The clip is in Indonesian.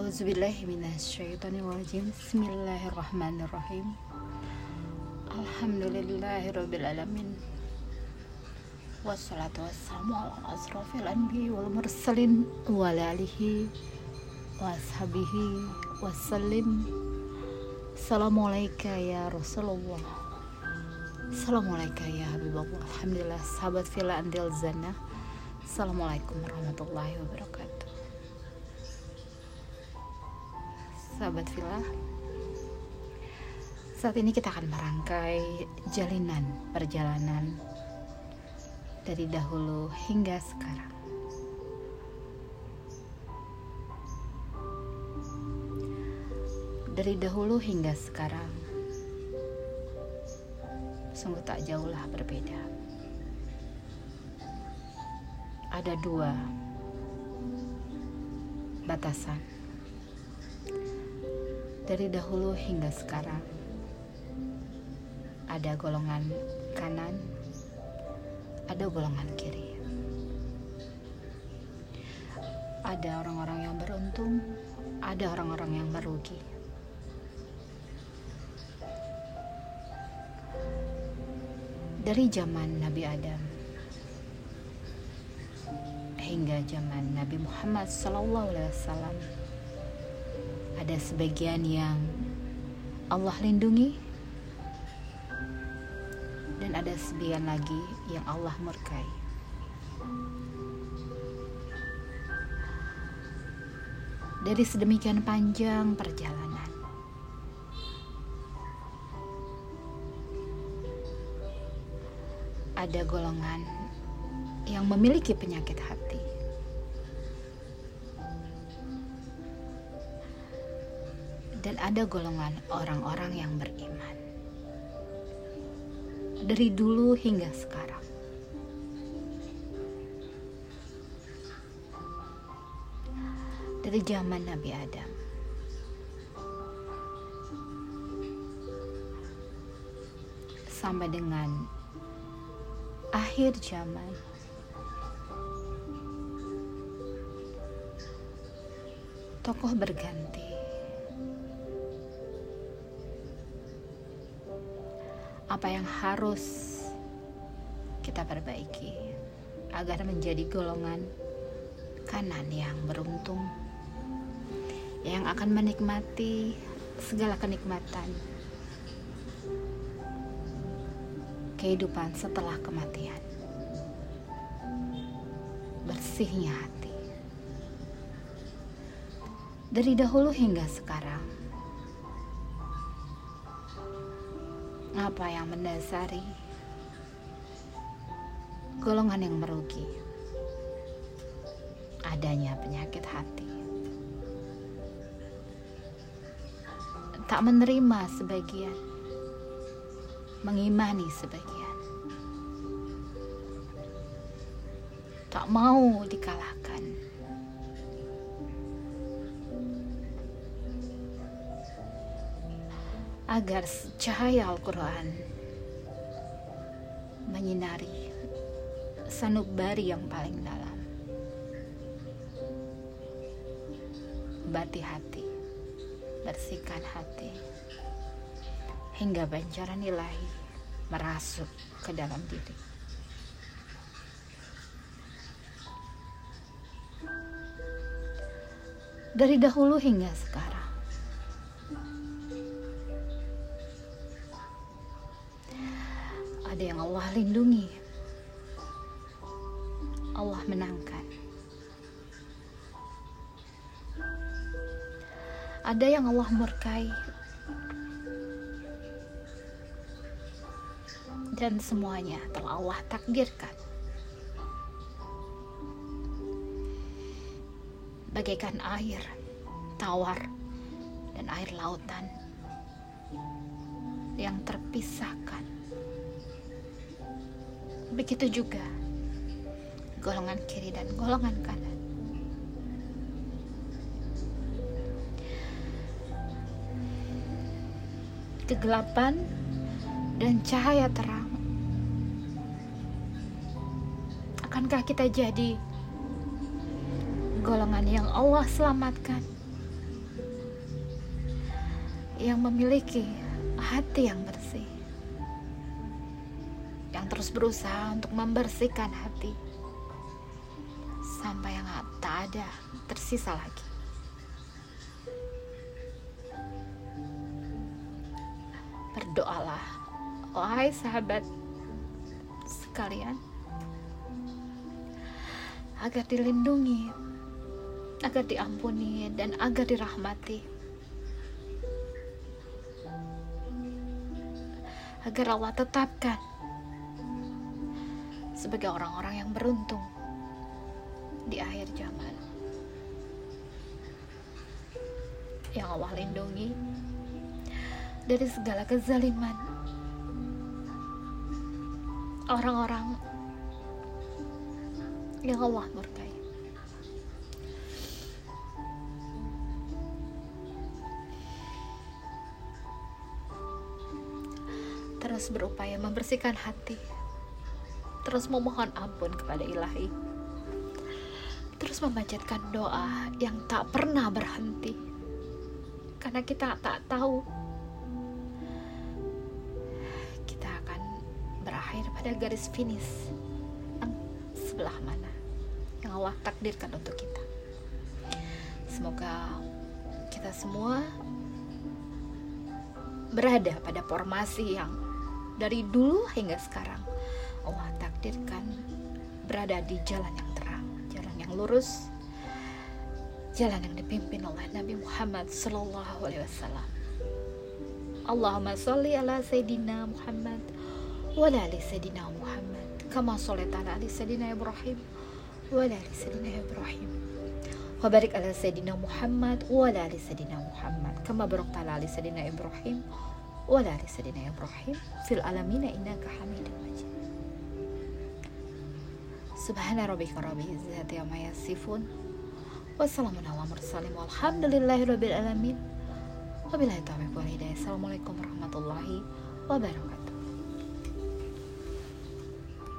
A'udzubillahiminasyaitonirrajim Bismillahirrahmanirrahim. Alhamdulillahirrabbilalamin. Wassalatu wassalamu ala asrafil anbiya wal mursalin Wa alihi Wa ashabihi Wassalim Assalamualaikum ya Rasulullah. Assalamualaikum ya Habibullah. Alhamdulillah sahabat villa andil zana. Assalamualaikum warahmatullahi wabarakatuh Sahabat villa. Saat ini kita akan merangkai jalinan perjalanan Dari dahulu hingga sekarang. Dari dahulu hingga sekarang Sungguh tak jauhlah berbeda. Ada dua batasan dari dahulu hingga sekarang. Ada golongan kanan ada golongan kiri. Ada orang-orang yang beruntung ada orang-orang yang merugi. Dari zaman Nabi Adam hingga zaman Nabi Muhammad SAW ada sebagian yang Allah lindungi dan ada sebagian lagi yang Allah murkai. Dari sedemikian panjang perjalanan ada golongan yang memiliki penyakit hati. Ada golongan orang-orang yang beriman. Dari dulu hingga sekarang. Dari zaman Nabi Adam. Sampai dengan akhir zaman. Tokoh berganti. Apa yang harus kita perbaiki agar menjadi golongan kanan yang beruntung yang akan menikmati segala kenikmatan kehidupan setelah kematian. Bersihnya hati. Dari dahulu hingga sekarang. Apa yang mendasari golongan yang merugi? Adanya penyakit hati. Tak menerima sebagian mengimani sebagian. Tak mau dikalahkan. Agar cahaya Al-Quran menyinari sanubari yang paling dalam. Bati hati, bersihkan hati hingga bancaran ilahi merasuk ke dalam diri. Dari dahulu hingga sekarang. Allah lindungi. Allah menangkan. Ada yang Allah murkai dan semuanya telah Allah takdirkan. Bagaikan air tawar dan air lautan yang terpisahkan. Begitu juga golongan kiri dan golongan kanan. Kegelapan dan cahaya terang. Akankah kita jadi golongan yang Allah selamatkan? yang memiliki hati yang bersih terus berusaha untuk membersihkan hati. Sampai yang tak ada tersisa lagi. Berdoalah wahai sahabat sekalian agar dilindungi agar diampuni dan agar dirahmati. Agar Allah tetapkan sebagai orang-orang yang beruntung di akhir zaman. Yang Allah lindungi dari segala kezaliman. Orang-orang yang Allah murkai. Terus berupaya membersihkan hati terus memohon ampun kepada ilahi. Terus memanjatkan doa yang tak pernah berhenti. Karena kita tak tahu kita akan berakhir pada garis finish yang sebelah mana yang Allah takdirkan untuk kita. Semoga kita semua berada pada formasi yang dari dulu hingga sekarang Allah takdirkan berada di jalan yang terang, jalan yang lurus, jalan yang dipimpin oleh Nabi Muhammad Sallallahu Alaihi Wasallam. Allahumma sholli ala Sayyidina Muhammad wa ala Sayyidina Muhammad kama sholaita ala ali Sayyidina Ibrahim wa ala Sayyidina Ibrahim. Wa barik ala Sayyidina Muhammad wa ala Sayyidina Muhammad kama barakta ala Sayyidina Ibrahim wa ala Sayyidina Ibrahim. Fil alamina innaka Hamidum Majid. Subhana rabbika rabbil izzati amma yasifun. Wassalamu ala mursalin walhamdulillahi rabbil alamin. Wabillahi taufiq wal hidayah. Assalamualaikum warahmatullahi wabarakatuh.